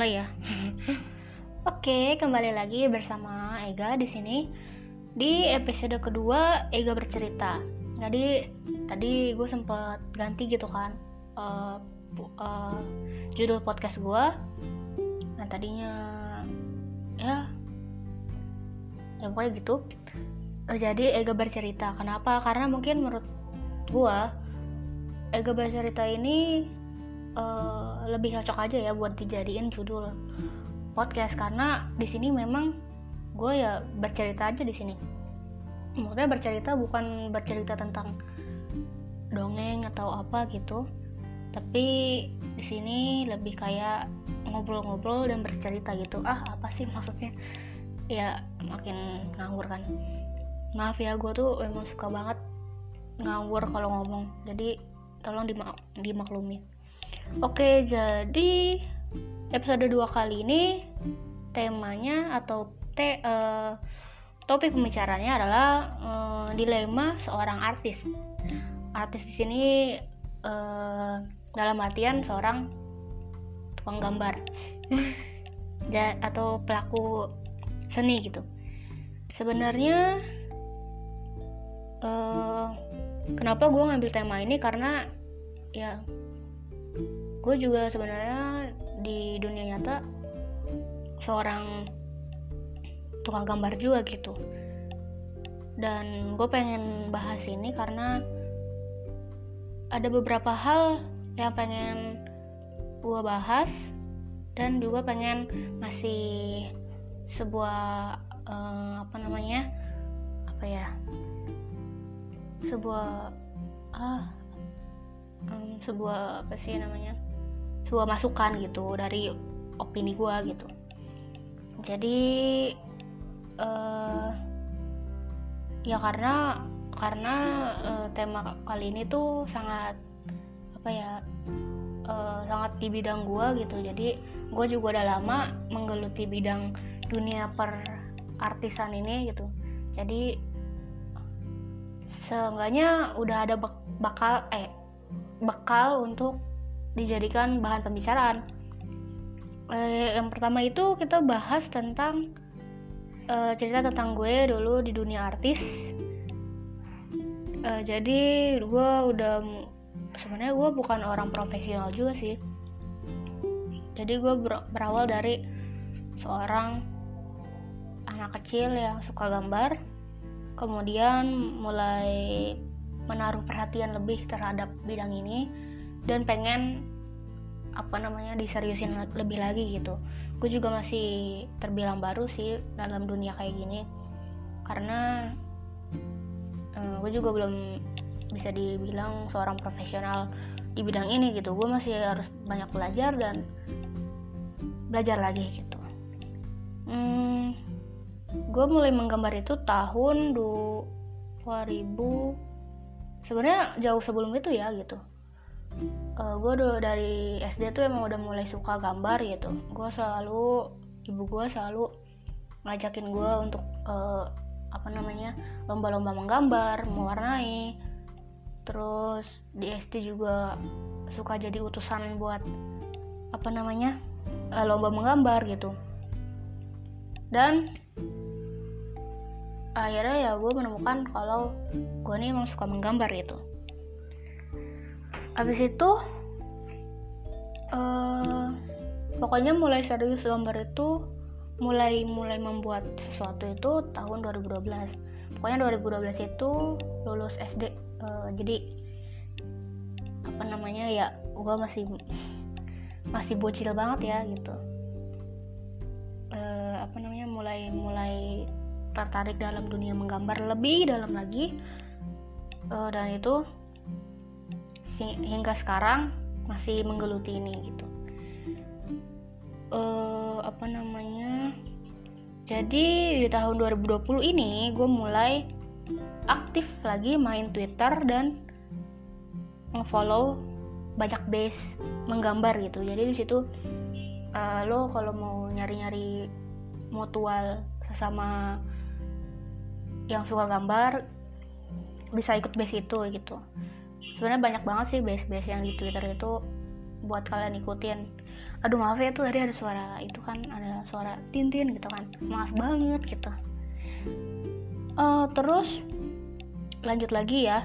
Mulai ya. Oke, kembali lagi bersama Ega di sini. Di episode kedua Ega bercerita. Jadi tadi gue sempet ganti gitu kan uh, uh, judul podcast gue. Nah tadinya ya ya pokoknya gitu. Uh, jadi Ega bercerita. Kenapa? Karena mungkin menurut gue Ega bercerita ini uh, lebih cocok aja ya buat dijadiin judul podcast. Karena di sini memang gue ya bercerita aja di sini. Maksudnya bercerita bukan bercerita tentang dongeng atau apa gitu. Tapi di sini lebih kayak ngobrol-ngobrol dan bercerita gitu. Ah apa sih maksudnya? Ya makin ngawur kan. Maaf ya gue tuh emang suka banget ngawur kalau ngomong. Jadi tolong dimak dimaklumi Oke, jadi episode 2 kali ini temanya atau te, uh, topik pembicaranya adalah uh, dilema seorang artis. Artis di sini uh, dalam artian seorang tukang gambar atau pelaku seni gitu. Sebenarnya uh, kenapa gue ngambil tema ini karena ya gue juga sebenarnya di dunia nyata seorang tukang gambar juga gitu. Dan gue pengen bahas ini karena ada beberapa hal yang pengen gue bahas dan juga pengen ngasih sebuah uh, apa namanya apa ya sebuah ah um, sebuah apa sih namanya sebuah masukan gitu dari opini gue gitu. Jadi uh, ya karena karena uh, tema kali ini tuh sangat apa ya uh, sangat di bidang gue gitu. Jadi gue juga udah lama menggeluti bidang dunia per artisan ini gitu. Jadi seenggaknya udah ada bakal eh bekal untuk dijadikan bahan pembicaraan. Eh, yang pertama itu kita bahas tentang eh, cerita tentang gue dulu di dunia artis. Eh, jadi gue udah sebenarnya gue bukan orang profesional juga sih. Jadi gue ber berawal dari seorang anak kecil yang suka gambar, kemudian mulai menaruh perhatian lebih terhadap bidang ini dan pengen apa namanya diseriusin lebih lagi gitu. Gue juga masih terbilang baru sih dalam dunia kayak gini karena uh, gue juga belum bisa dibilang seorang profesional di bidang ini gitu. Gue masih harus banyak belajar dan belajar lagi gitu. Hmm, gue mulai menggambar itu tahun 2000 sebenarnya jauh sebelum itu ya gitu. Uh, eh, gue udah dari SD tuh emang udah mulai suka gambar gitu. Gue selalu ibu gue selalu ngajakin gue untuk uh, apa namanya lomba-lomba menggambar mewarnai. Terus di SD juga suka jadi utusan buat apa namanya uh, lomba menggambar gitu. Dan akhirnya ya gue menemukan kalau gue nih emang suka menggambar gitu. Habis itu uh, pokoknya mulai serius gambar itu mulai mulai membuat sesuatu itu tahun 2012 pokoknya 2012 itu lulus SD uh, eh, jadi apa namanya ya gue masih masih bocil banget ya gitu. Uh, apa namanya mulai mulai tertarik dalam dunia menggambar lebih dalam lagi. Uh, dan itu hingga sekarang masih menggeluti ini gitu. Uh, apa namanya? Jadi di tahun 2020 ini gue mulai aktif lagi main Twitter dan follow banyak base menggambar gitu. Jadi di situ uh, lo kalau mau nyari-nyari mutual sesama yang suka gambar bisa ikut base itu gitu. Sebenarnya banyak banget sih base-base yang di Twitter itu buat kalian ikutin. Aduh maaf ya tuh tadi ada suara itu kan ada suara tintin gitu kan. Maaf banget gitu. Uh, terus lanjut lagi ya.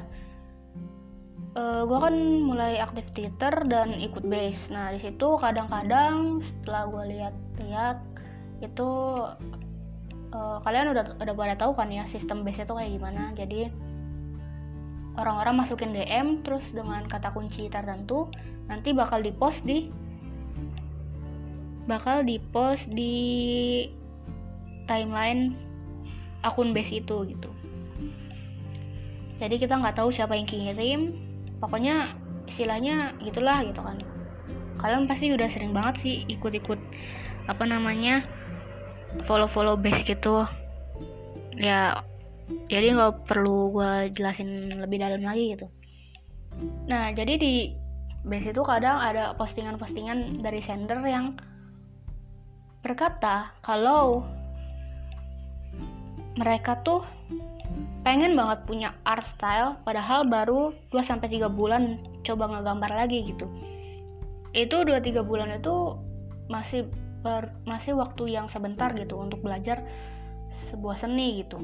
Uh, eh, gue kan mulai aktif Twitter dan ikut base. Nah di situ kadang-kadang setelah gue lihat-lihat itu uh, kalian udah udah pada tahu kan ya sistem base itu kayak gimana. Jadi orang-orang masukin DM terus dengan kata kunci tertentu nanti bakal dipost di bakal dipost di timeline akun base itu gitu. Jadi kita nggak tahu siapa yang kirim. Pokoknya istilahnya gitulah gitu kan. Kalian pasti udah sering banget sih ikut-ikut apa namanya follow-follow base gitu. Ya jadi nggak perlu gue jelasin lebih dalam lagi gitu. Nah jadi di base itu kadang ada postingan-postingan dari sender yang berkata kalau mereka tuh pengen banget punya art style padahal baru 2-3 bulan coba ngegambar lagi gitu. Itu 2-3 bulan itu masih ber, masih waktu yang sebentar gitu untuk belajar sebuah seni gitu.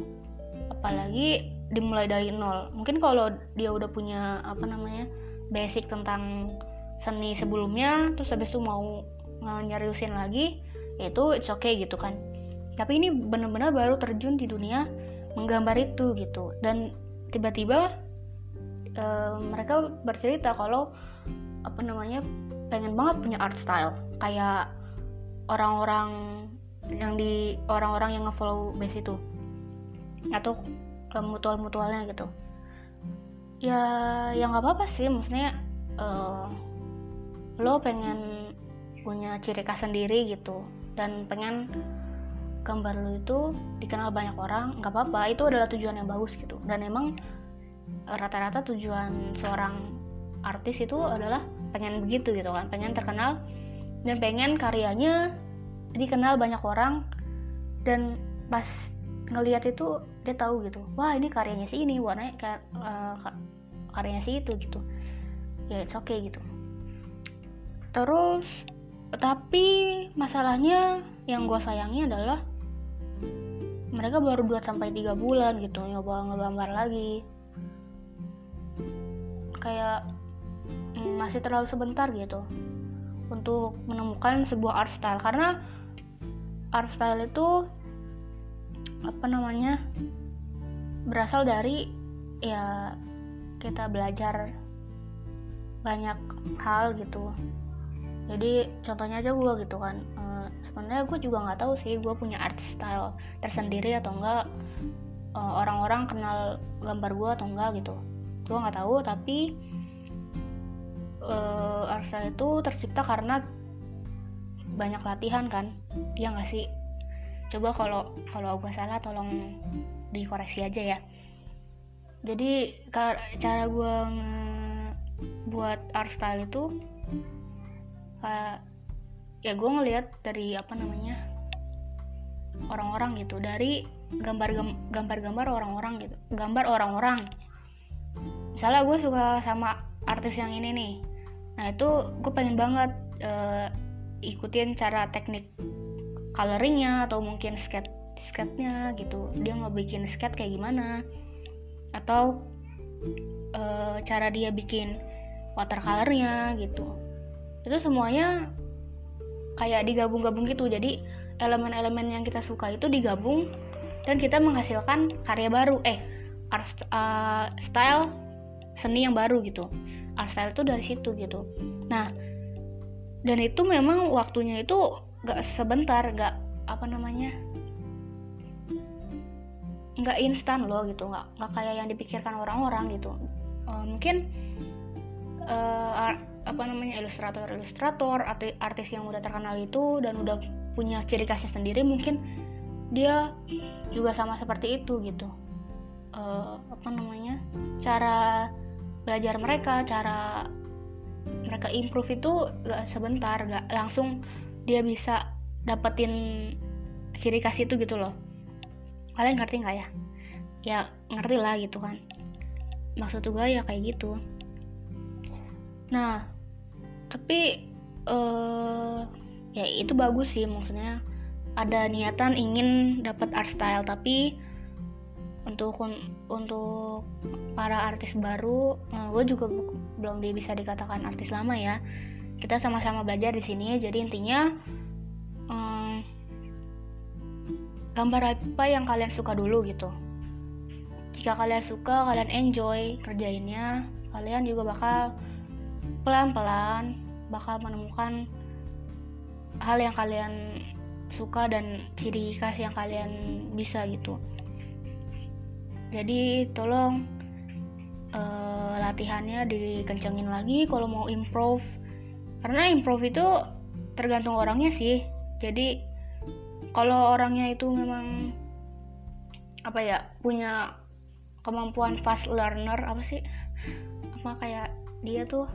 Apalagi dimulai dari nol. Mungkin kalau dia udah punya apa namanya basic tentang seni sebelumnya terus habis itu mau nyariusin lagi itu it's okay gitu kan. Tapi ini benar-benar baru terjun di dunia menggambar itu gitu. Dan tiba-tiba e, mereka bercerita kalau apa namanya pengen banget punya art style. Kayak orang-orang yang di orang-orang yang ngefollow base itu. Atau mutual-mutualnya gitu. Ya ya nggak apa-apa sih maksudnya uh, lo pengen punya ciri khas sendiri gitu. Dan pengen gambar lo itu dikenal banyak orang nggak apa-apa. Itu adalah tujuan yang bagus gitu. Dan emang rata-rata tujuan seorang artis itu adalah pengen begitu gitu kan. Pengen terkenal dan pengen karyanya dikenal banyak orang. Dan pas ngelihat itu dia tahu gitu wah ini karyanya si ini kayak uh, karyanya si itu gitu. Ya it's okay gitu. Terus tapi masalahnya yang gue sayangi adalah mereka baru 2 sampai 3 bulan gitu nyoba ngegambar lagi. Kayak mm, masih terlalu sebentar gitu untuk menemukan sebuah art style. Karena art style itu apa namanya berasal dari ya kita belajar banyak hal gitu. Jadi contohnya aja gue gitu kan. E, sebenarnya gue juga nggak tahu sih gue punya art style tersendiri atau enggak eh, orang-orang kenal gambar gue atau enggak gitu. Gue nggak tahu tapi art style itu tercipta karena banyak latihan kan dia nggak sih? Coba kalau kalau gue salah tolong dikoreksi aja ya. Jadi cara gue buat art style itu kayak ya gue ngeliat dari apa namanya orang-orang gitu dari gambar gambar-gambar orang-orang gitu gambar orang-orang. Misalnya gue suka sama artis yang ini nih nah itu gue pengen banget uh, ikutin cara teknik coloringnya atau mungkin skate skate-nya gitu. Dia mau bikin skate kayak gimana. Atau e, cara dia bikin watercolornya gitu. Itu semuanya kayak digabung-gabung gitu. Jadi elemen-elemen yang kita suka itu digabung dan kita menghasilkan karya baru. Eh art uh, style seni yang baru gitu art style itu dari situ gitu. Nah dan itu memang waktunya itu gak sebentar gak apa namanya nggak instan loh gitu. Nggak nggak kayak yang dipikirkan orang-orang gitu. Uh, mungkin uh, apa namanya ilustrator ilustrator artis, artis yang udah terkenal itu dan udah punya ciri khasnya sendiri mungkin dia juga sama seperti itu gitu. Uh, apa namanya cara belajar mereka cara mereka improve itu gak sebentar gak langsung dia bisa dapetin ciri khas itu gitu loh. Kalian ngerti nggak ya? Ya ngerti lah gitu kan. Maksud gue ya kayak gitu. Nah tapi uh, ya itu bagus sih maksudnya. Ada niatan ingin dapat art style tapi untuk untuk para artis baru uh, gue juga belum bisa dikatakan artis lama ya. Kita sama-sama belajar di sini jadi intinya um, gambar apa yang kalian suka dulu gitu. Jika kalian suka kalian enjoy kerjainnya kalian juga bakal pelan-pelan bakal menemukan hal yang kalian suka dan ciri khas yang kalian bisa gitu jadi tolong uh, latihannya dikencengin lagi kalau mau improve. Karena improve itu tergantung orangnya sih. Jadi kalau orangnya itu memang apa ya punya kemampuan fast learner apa sih? Apa kayak dia tuh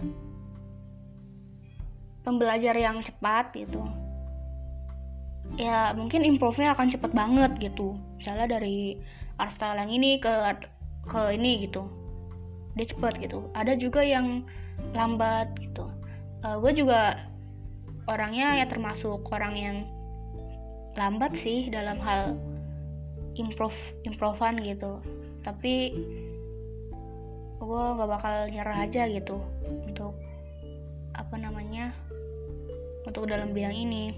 pembelajar yang cepat gitu. Ya mungkin improve-nya akan cepet banget gitu. Misalnya dari art style yang ini ke ke ini gitu. Dia cepet gitu. Ada juga yang lambat gitu. Uh, eh, gue juga orangnya ya termasuk orang yang lambat sih dalam hal improve improvan gitu. Tapi gue nggak bakal nyerah aja gitu untuk apa namanya untuk dalam bidang ini.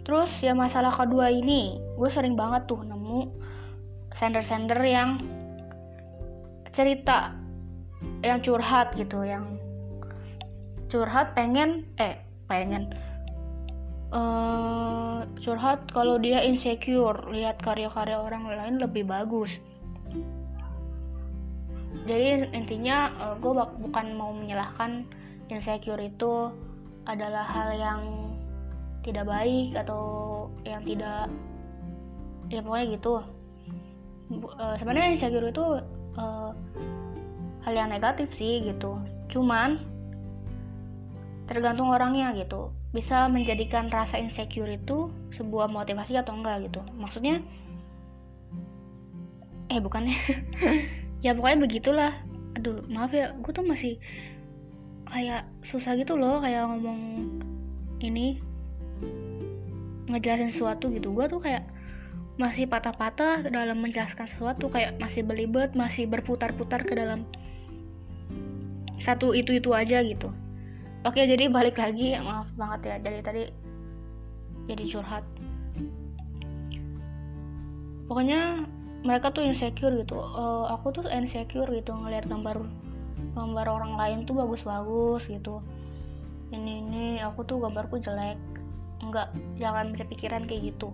Terus ya masalah kedua ini gue sering banget tuh nemu sender-sender yang cerita yang curhat gitu yang curhat pengen eh pengen. Uh, curhat kalau dia insecure lihat karya-karya orang lain lebih bagus. Jadi intinya uh, eh, gue bukan mau menyalahkan insecure itu adalah hal yang tidak baik atau yang tidak ya pokoknya gitu uh, sebenarnya insecure itu uh, hal yang negatif sih gitu. Cuman tergantung orangnya gitu. Bisa menjadikan rasa insecure itu sebuah motivasi atau enggak gitu. Maksudnya eh bukannya ya. Pokoknya begitulah. Aduh maaf ya gue tuh masih kayak susah gitu loh kayak ngomong ini ngejelasin sesuatu gitu. Gue tuh kayak masih patah-patah dalam menjelaskan sesuatu kayak masih belibet masih berputar-putar ke dalam satu itu itu aja gitu. Oke jadi balik lagi maaf banget ya dari tadi jadi curhat. Pokoknya mereka tuh insecure gitu. Uh, aku tuh insecure gitu ngelihat gambar gambar orang lain tuh bagus-bagus gitu. Ini ini aku tuh gambarku jelek. Enggak jangan berpikiran kayak gitu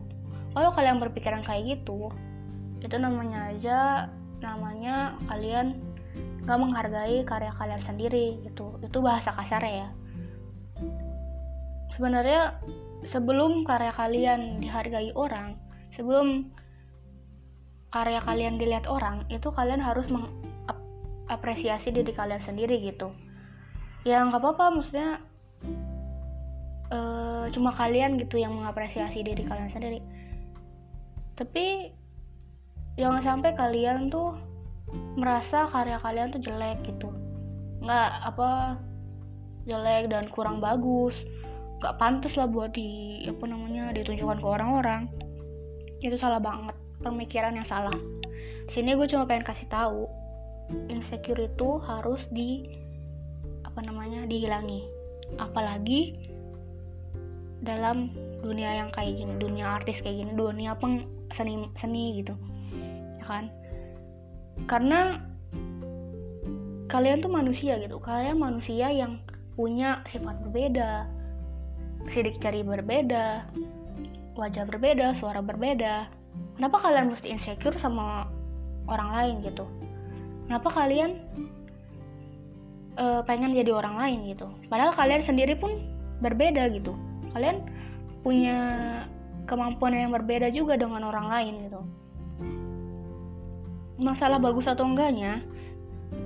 kalau kalian berpikiran kayak gitu itu namanya aja namanya kalian gak menghargai karya kalian sendiri gitu. Itu bahasa kasar ya. Sebenarnya sebelum karya kalian dihargai orang sebelum karya kalian dilihat orang itu kalian harus mengapresiasi diri kalian sendiri gitu. Ya nggak apa-apa maksudnya uh, cuma kalian gitu yang mengapresiasi diri kalian sendiri tapi jangan sampai kalian tuh merasa karya kalian tuh jelek gitu. Nggak apa jelek dan kurang bagus. Nggak pantas lah buat di apa namanya ditunjukkan ke orang-orang. Itu salah banget pemikiran yang salah. Sini gue cuma pengen kasih tahu insecure itu harus di apa namanya dihilangi. Apalagi dalam dunia yang kayak gini dunia artis kayak gini dunia peng seni seni gitu ya kan? Karena kalian tuh manusia gitu. Kalian manusia yang punya sifat berbeda sidik jari berbeda wajah berbeda suara berbeda. Kenapa kalian mesti insecure sama orang lain gitu? Kenapa kalian uh, pengen jadi orang lain gitu? Padahal kalian sendiri pun berbeda gitu. Kalian punya kemampuan yang berbeda juga dengan orang lain gitu. Masalah bagus atau enggaknya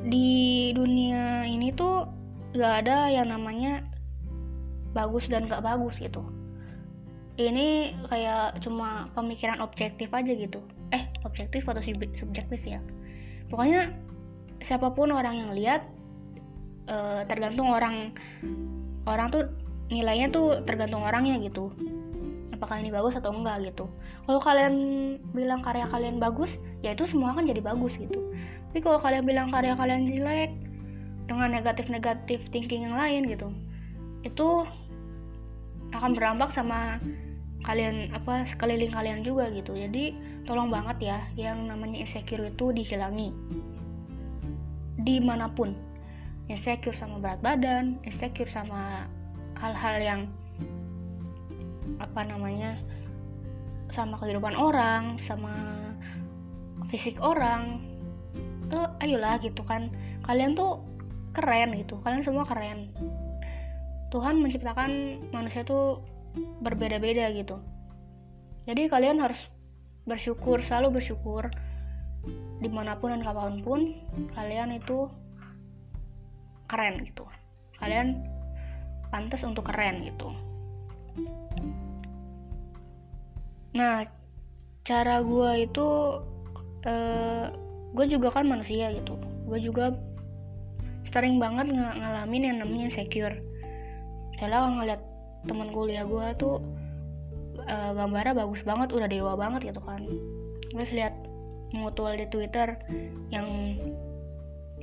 di dunia ini tuh gak ada yang namanya bagus dan gak bagus gitu. Ini kayak cuma pemikiran objektif aja gitu. Eh objektif atau subjektif ya? Pokoknya siapa pun orang yang lihat eh, tergantung orang orang tuh nilainya tuh tergantung orangnya gitu apakah ini bagus atau enggak gitu. Kalau kalian bilang karya kalian bagus ya itu semua kan jadi bagus gitu. Tapi kalau kalian bilang karya kalian jelek dengan negatif-negatif thinking yang lain gitu itu akan berdampak sama kalian apa sekeliling kalian juga gitu. Jadi tolong banget ya yang namanya insecure itu dihilangi. Di mana pun. Insecure sama berat badan insecure sama hal-hal yang apa namanya sama kehidupan orang sama fisik orang eh, ayolah gitu kan. Kalian tuh keren gitu kalian semua keren. Tuhan menciptakan manusia tuh berbeda-beda gitu. Jadi kalian harus bersyukur selalu bersyukur. Di mana pun dan kapan pun kalian itu keren gitu. Kalian pantas untuk keren gitu nah cara gue itu uh, eh, gue juga kan manusia gitu. Gue juga sering banget ng ngalamin yang namanya insecure. Saya ngeliat teman kuliah gue tuh uh, gambarnya bagus banget udah dewa banget gitu kan. Terus lihat mutual di twitter yang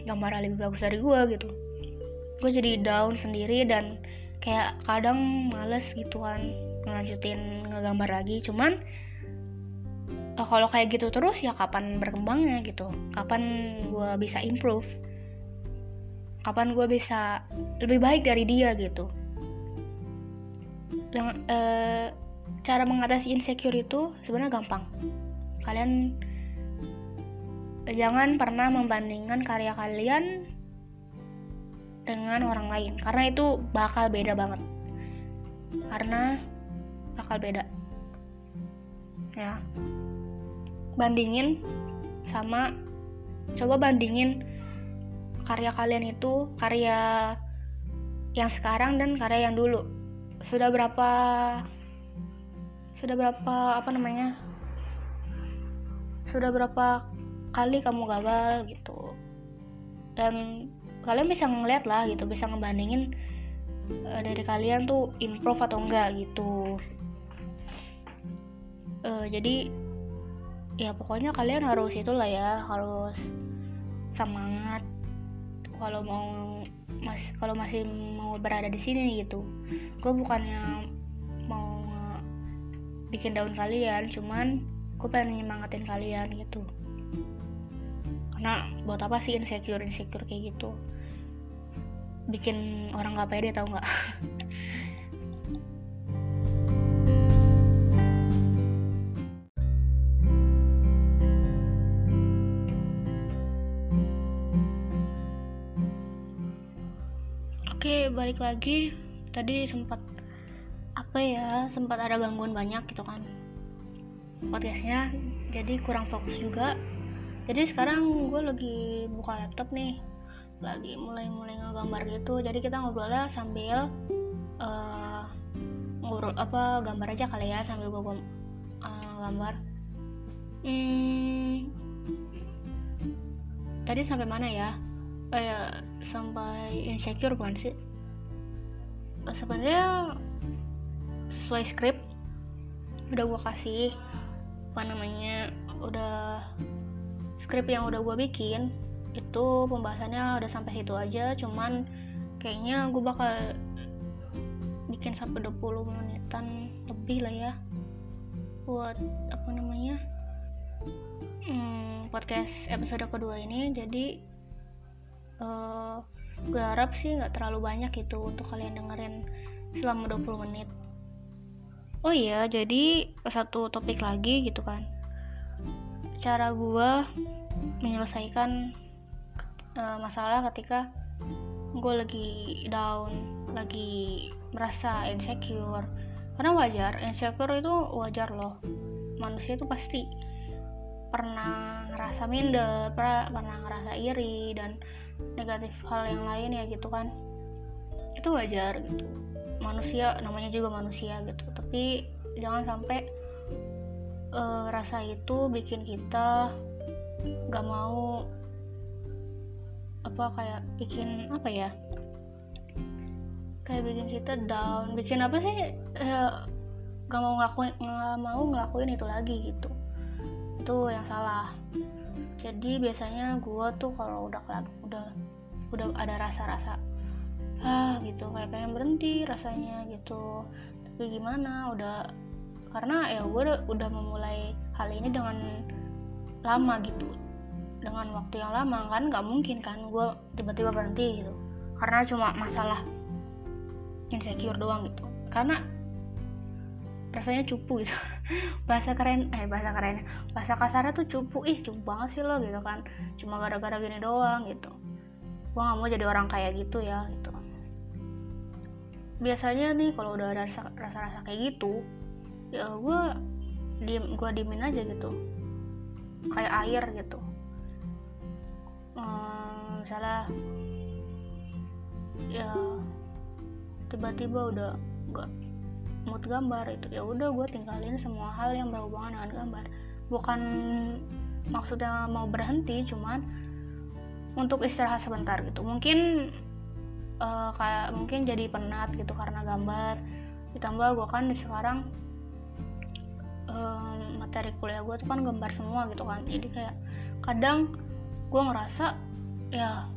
gambarnya lebih bagus dari gue gitu. Gue jadi down sendiri dan kayak kadang males gitu kan ngelanjutin ngegambar lagi. Cuman uh, kalau kayak gitu terus ya kapan berkembangnya gitu? Kapan gue bisa improve? Kapan gue bisa lebih baik dari dia gitu? Yang uh, cara mengatasi insecure itu sebenarnya gampang. Kalian jangan pernah membandingkan karya kalian dengan orang lain. Karena itu bakal beda banget. Karena bakal beda. Ya. Bandingin sama coba bandingin karya kalian itu karya yang sekarang dan karya yang dulu. Sudah berapa sudah berapa apa namanya? Sudah berapa kali kamu gagal gitu. Dan kalian bisa ngeliat lah gitu bisa ngebandingin uh, dari kalian tuh improve atau enggak gitu. Uh, jadi ya pokoknya kalian harus itulah ya harus semangat kalau mau mas kalau masih mau berada di sini gitu. Gue bukannya mau bikin daun kalian cuman gue pengen nyemangatin kalian gitu. Karena buat apa sih insecure insecure kayak gitu bikin orang gak pede tau nggak Oke, balik lagi. Tadi sempat apa ya? Sempat ada gangguan banyak gitu kan. Podcastnya jadi kurang fokus juga. Jadi sekarang gue lagi buka laptop nih. Lagi mulai-mulai ngegambar gitu. Jadi kita ngobrolnya sambil uh, ngobrol apa gambar aja kali ya sambil gue uh, gambar. Hmm, tadi sampai mana ya? Eh, sampai insecure bukan sih? Sebenarnya sesuai skrip udah gue kasih. Apa namanya? Udah skrip yang udah gue bikin itu pembahasannya udah sampai situ aja. Cuman kayaknya gue bakal bikin sampai 20 menitan lebih lah ya buat apa namanya hmm, podcast episode kedua ini. Jadi uh, gue harap sih nggak terlalu banyak itu untuk kalian dengerin selama 20 menit. Oh iya jadi satu topik lagi gitu kan cara gue menyelesaikan uh, masalah ketika gue lagi down lagi merasa insecure. Karena wajar insecure itu wajar loh. Manusia itu pasti pernah ngerasa minder pernah, pernah ngerasa iri dan negatif hal yang lain ya gitu kan. Itu wajar gitu. Manusia namanya juga manusia gitu. Tapi jangan sampai uh, rasa itu bikin kita gak mau apa kayak bikin apa ya kayak bikin kita down. Bikin apa sih? Eh, gak mau ngelakuin nggak mau ngelakuin itu lagi gitu. Itu yang salah. Jadi biasanya gue tuh kalau udah udah udah ada rasa-rasa ah gitu kayak pengen berhenti rasanya gitu. Tapi gimana? Udah karena ya gue udah, memulai hal ini dengan lama gitu. Dengan waktu yang lama kan nggak mungkin kan gue tiba-tiba berhenti gitu. Karena cuma masalah insecure doang gitu. Karena rasanya cupu gitu. Bahasa keren eh bahasa keren. Bahasa kasarnya tuh cupu. Ih cupu banget sih lo gitu kan. Cuma gara-gara gini doang gitu. Gue gak mau jadi orang kayak gitu ya gitu. Biasanya nih kalau udah ada rasa-rasa kayak gitu ya gue diem gue diemin aja gitu. Kayak air gitu. Hmm, misalnya ya tiba-tiba udah gak mood gambar itu ya udah gue tinggalin semua hal yang berhubungan dengan gambar. Bukan maksudnya mau berhenti cuman untuk istirahat sebentar gitu. Mungkin uh, kayak mungkin jadi penat gitu karena gambar. Ditambah gue kan sekarang um, materi kuliah gue tuh kan gambar semua gitu kan. Jadi kayak kadang gue ngerasa ya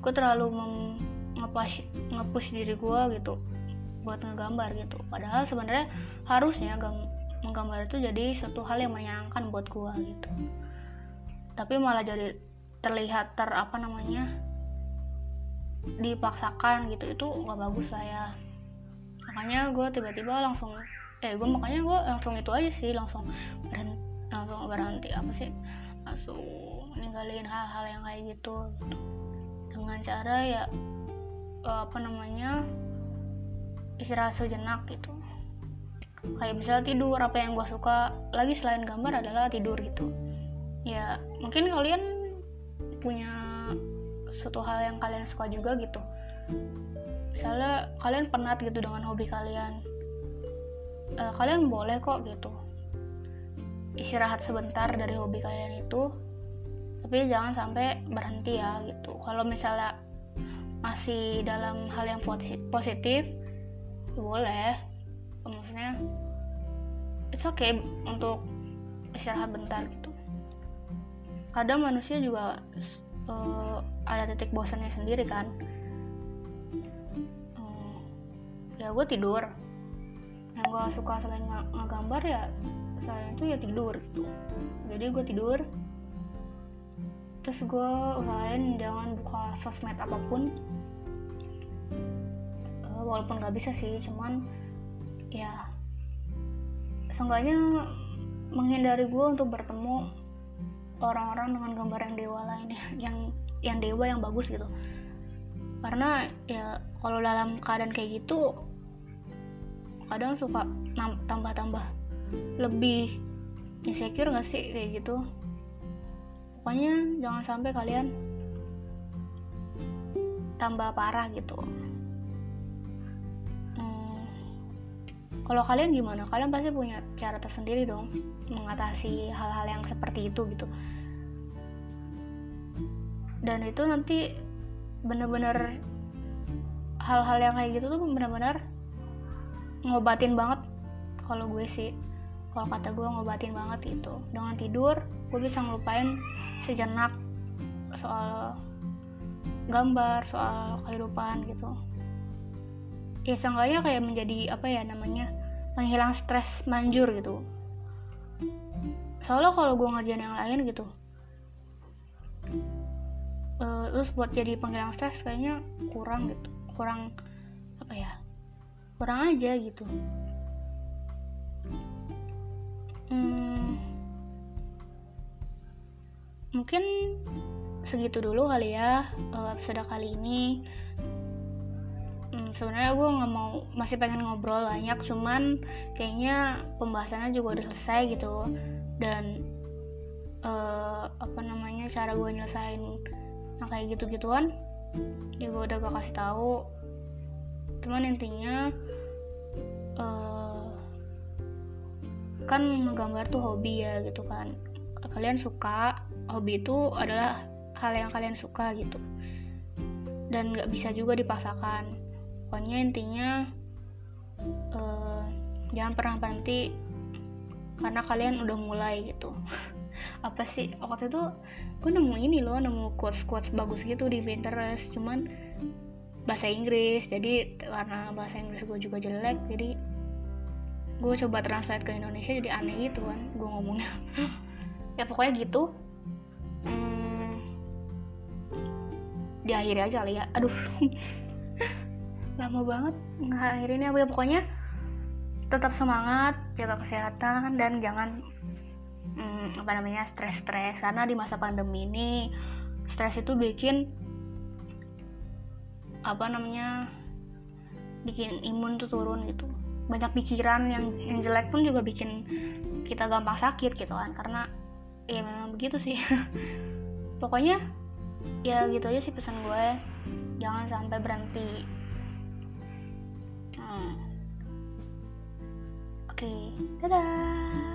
gue terlalu ngepush ngepush diri gue gitu buat ngegambar gitu. Padahal sebenarnya harusnya menggambar itu jadi suatu hal yang menyenangkan buat gua gitu. Tapi malah jadi terlihat ter apa namanya dipaksakan gitu. Itu nggak bagus lah ya. Makanya gue tiba-tiba langsung eh gue makanya gue langsung itu aja sih langsung berhenti langsung berhenti apa sih langsung ninggalin hal-hal yang kayak gitu, dengan cara ya apa namanya istirahat sejenak gitu. Kayak misalnya tidur apa yang gue suka. Lagi selain gambar adalah tidur gitu. Ya mungkin kalian punya suatu hal yang kalian suka juga gitu. Misalnya kalian penat gitu dengan hobi kalian uh, kalian boleh kok gitu. Istirahat sebentar dari hobi kalian itu. Tapi jangan sampai berhenti ya gitu. Kalau misalnya masih dalam hal yang positif boleh. Maksudnya it's okay untuk istirahat bentar gitu. Kadang manusia juga uh, ada titik bosannya sendiri kan. Uh, ya gue tidur yang gue suka selain ng ngegambar ya selain itu ya tidur gitu. Jadi gue tidur terus gue usahain jangan buka sosmed apa pun. Walaupun nggak bisa sih cuman ya seenggaknya menghindari gue untuk bertemu orang-orang dengan gambar yang dewa lain ya yang yang dewa yang bagus gitu. Karena ya kalau dalam keadaan kayak gitu kadang suka tambah-tambah. Lebih insecure gak sih kayak gitu? Pokoknya jangan sampai kalian tambah parah gitu. Kalau kalian gimana? Kalian pasti punya cara tersendiri dong mengatasi hal-hal yang seperti itu gitu. Dan itu nanti bener-bener hal-hal yang kayak gitu tuh bener-bener ngobatin banget kalau gue sih. Kalau kata gue ngobatin banget itu. Dengan tidur gue bisa ngelupain sejenak soal gambar soal kehidupan gitu. Ya seenggaknya kayak menjadi apa ya namanya menghilang stres manjur gitu. Soalnya kalau gue ngerjain yang lain gitu uh, terus buat jadi penghilang stres kayaknya kurang gitu. Kurang apa ya kurang aja gitu. Hmm, mungkin segitu dulu kali ya uh, episode kali ini. Sebenarnya gue nggak mau masih pengen ngobrol banyak cuman kayaknya pembahasannya juga udah selesai gitu. Dan uh, apa namanya cara gue nyelesain yang kayak gitu gituan juga udah gue kasih tahu cuman intinya uh, kan gambar tuh hobi ya gitu kan. Kalian suka hobi itu adalah hal yang kalian suka gitu. Dan nggak bisa juga dipaksakan. Pokoknya intinya uh, jangan pernah berhenti karena kalian udah mulai gitu. Apa sih? Waktu itu gue nemu ini loh nemu quotes quotes bagus gitu di Pinterest. Cuman bahasa Inggris. Jadi karena bahasa Inggris gue juga jelek jadi gue coba translate ke Indonesia jadi aneh gitu kan gue ngomongnya. Ya pokoknya gitu. Hmm, diakhiri aja kali ya. Aduh. Lama banget ngakhirinnya. Ya pokoknya tetap semangat jaga kesehatan dan jangan hmm, apa namanya stres-stres. Karena di masa pandemi ini stres itu bikin apa namanya bikin imun tuh turun gitu banyak pikiran yang yang jelek pun juga bikin kita gampang sakit gitu kan karena ya memang begitu sih pokoknya ya gitu aja sih pesan gue jangan sampai berhenti hmm. oke okay. dadah